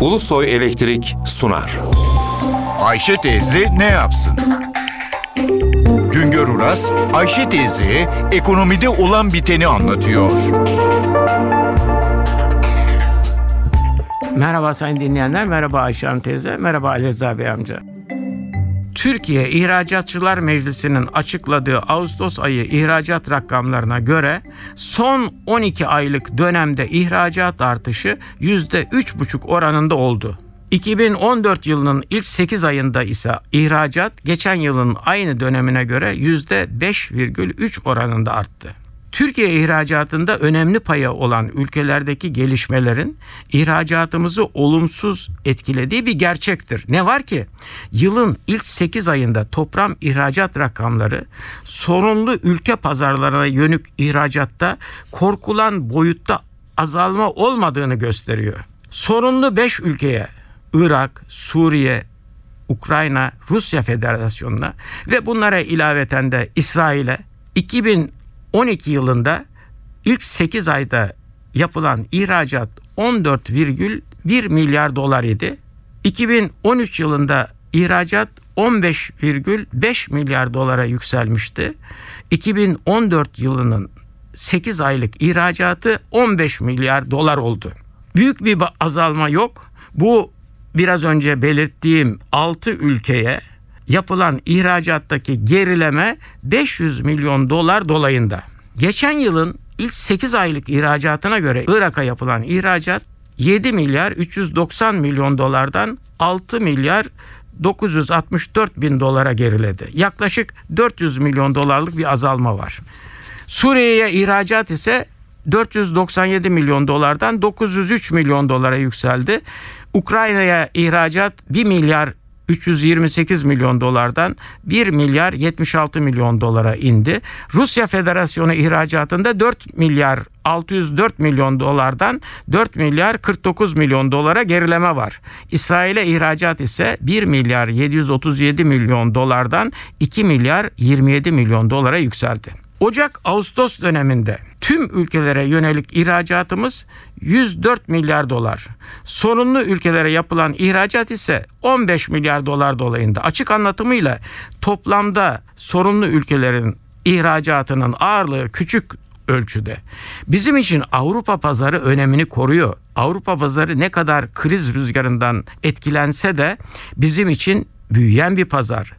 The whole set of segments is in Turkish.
Ulusoy Elektrik sunar. Ayşe teyze ne yapsın? Güngör Uras, Ayşe teyze ekonomide olan biteni anlatıyor. Merhaba sayın dinleyenler, merhaba Ayşe Hanım teyze, merhaba Ali Rıza Bey amca. Türkiye İhracatçılar Meclisi'nin açıkladığı Ağustos ayı ihracat rakamlarına göre son 12 aylık dönemde ihracat artışı %3,5 oranında oldu. 2014 yılının ilk 8 ayında ise ihracat geçen yılın aynı dönemine göre %5,3 oranında arttı. Türkiye ihracatında önemli payı olan ülkelerdeki gelişmelerin ihracatımızı olumsuz etkilediği bir gerçektir. Ne var ki yılın ilk 8 ayında toplam ihracat rakamları sorunlu ülke pazarlarına yönük ihracatta korkulan boyutta azalma olmadığını gösteriyor. Sorunlu 5 ülkeye Irak, Suriye, Ukrayna, Rusya Federasyonu'na ve bunlara ilaveten de İsrail'e 2012 yılında ilk 8 ayda yapılan ihracat 14,1 milyar dolar idi. 2013 yılında ihracat 15,5 milyar dolara yükselmişti. 2014 yılının 8 aylık ihracatı 15 milyar dolar oldu. Büyük bir azalma yok. Bu biraz önce belirttiğim 6 ülkeye yapılan ihracattaki gerileme 500 milyon dolar dolayında. Geçen yılın ilk 8 aylık ihracatına göre Irak'a yapılan ihracat 7 milyar 390 milyon dolardan 6 milyar 964 bin dolara geriledi. Yaklaşık 400 milyon dolarlık bir azalma var. Suriye'ye ihracat ise 497 milyon dolardan 903 milyon dolara yükseldi. Ukrayna'ya ihracat 1 milyar 328 milyon dolardan 1 milyar 76 milyon dolara indi. Rusya Federasyonu ihracatında 4 milyar 604 milyon dolardan 4 milyar 49 milyon dolara gerileme var. İsrail'e ihracat ise 1 milyar 737 milyon dolardan 2 milyar 27 milyon dolara yükseldi. Ocak-Ağustos döneminde tüm ülkelere yönelik ihracatımız 104 milyar dolar. Sorunlu ülkelere yapılan ihracat ise 15 milyar dolar dolayında. Açık anlatımıyla toplamda sorunlu ülkelerin ihracatının ağırlığı küçük ölçüde. Bizim için Avrupa pazarı önemini koruyor. Avrupa pazarı ne kadar kriz rüzgarından etkilense de bizim için büyüyen bir pazar.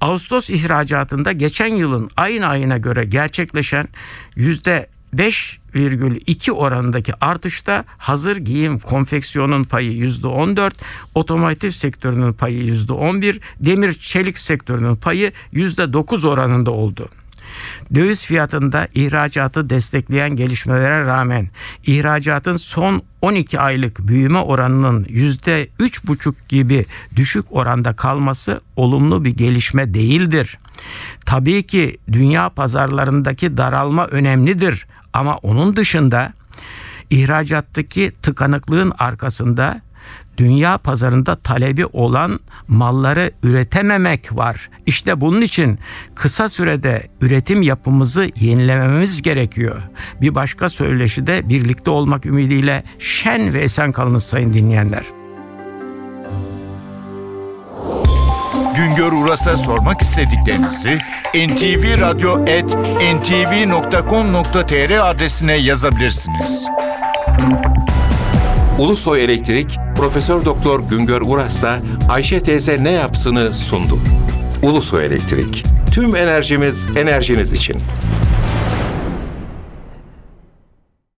Ağustos ihracatında geçen yılın aynı ayına göre gerçekleşen yüzde 5,2 oranındaki artışta hazır giyim konfeksiyonun payı %14, otomotiv sektörünün payı %11, demir çelik sektörünün payı %9 oranında oldu. Döviz fiyatında ihracatı destekleyen gelişmelere rağmen ihracatın son 12 aylık büyüme oranının %3,5 gibi düşük oranda kalması olumlu bir gelişme değildir. Tabii ki dünya pazarlarındaki daralma önemlidir ama onun dışında ihracattaki tıkanıklığın arkasında dünya pazarında talebi olan malları üretememek var. İşte bunun için kısa sürede üretim yapımızı yenilememiz gerekiyor. Bir başka söyleşide birlikte olmak ümidiyle şen ve esen kalınız sayın dinleyenler. Güngör Uras'a sormak istediklerinizi ntvradio.ntv.com.tr adresine yazabilirsiniz. Ulusoy Elektrik Profesör Doktor Güngör Uras'la Ayşe teyze ne yapsını sundu. Ulusoy Elektrik. Tüm enerjimiz enerjiniz için.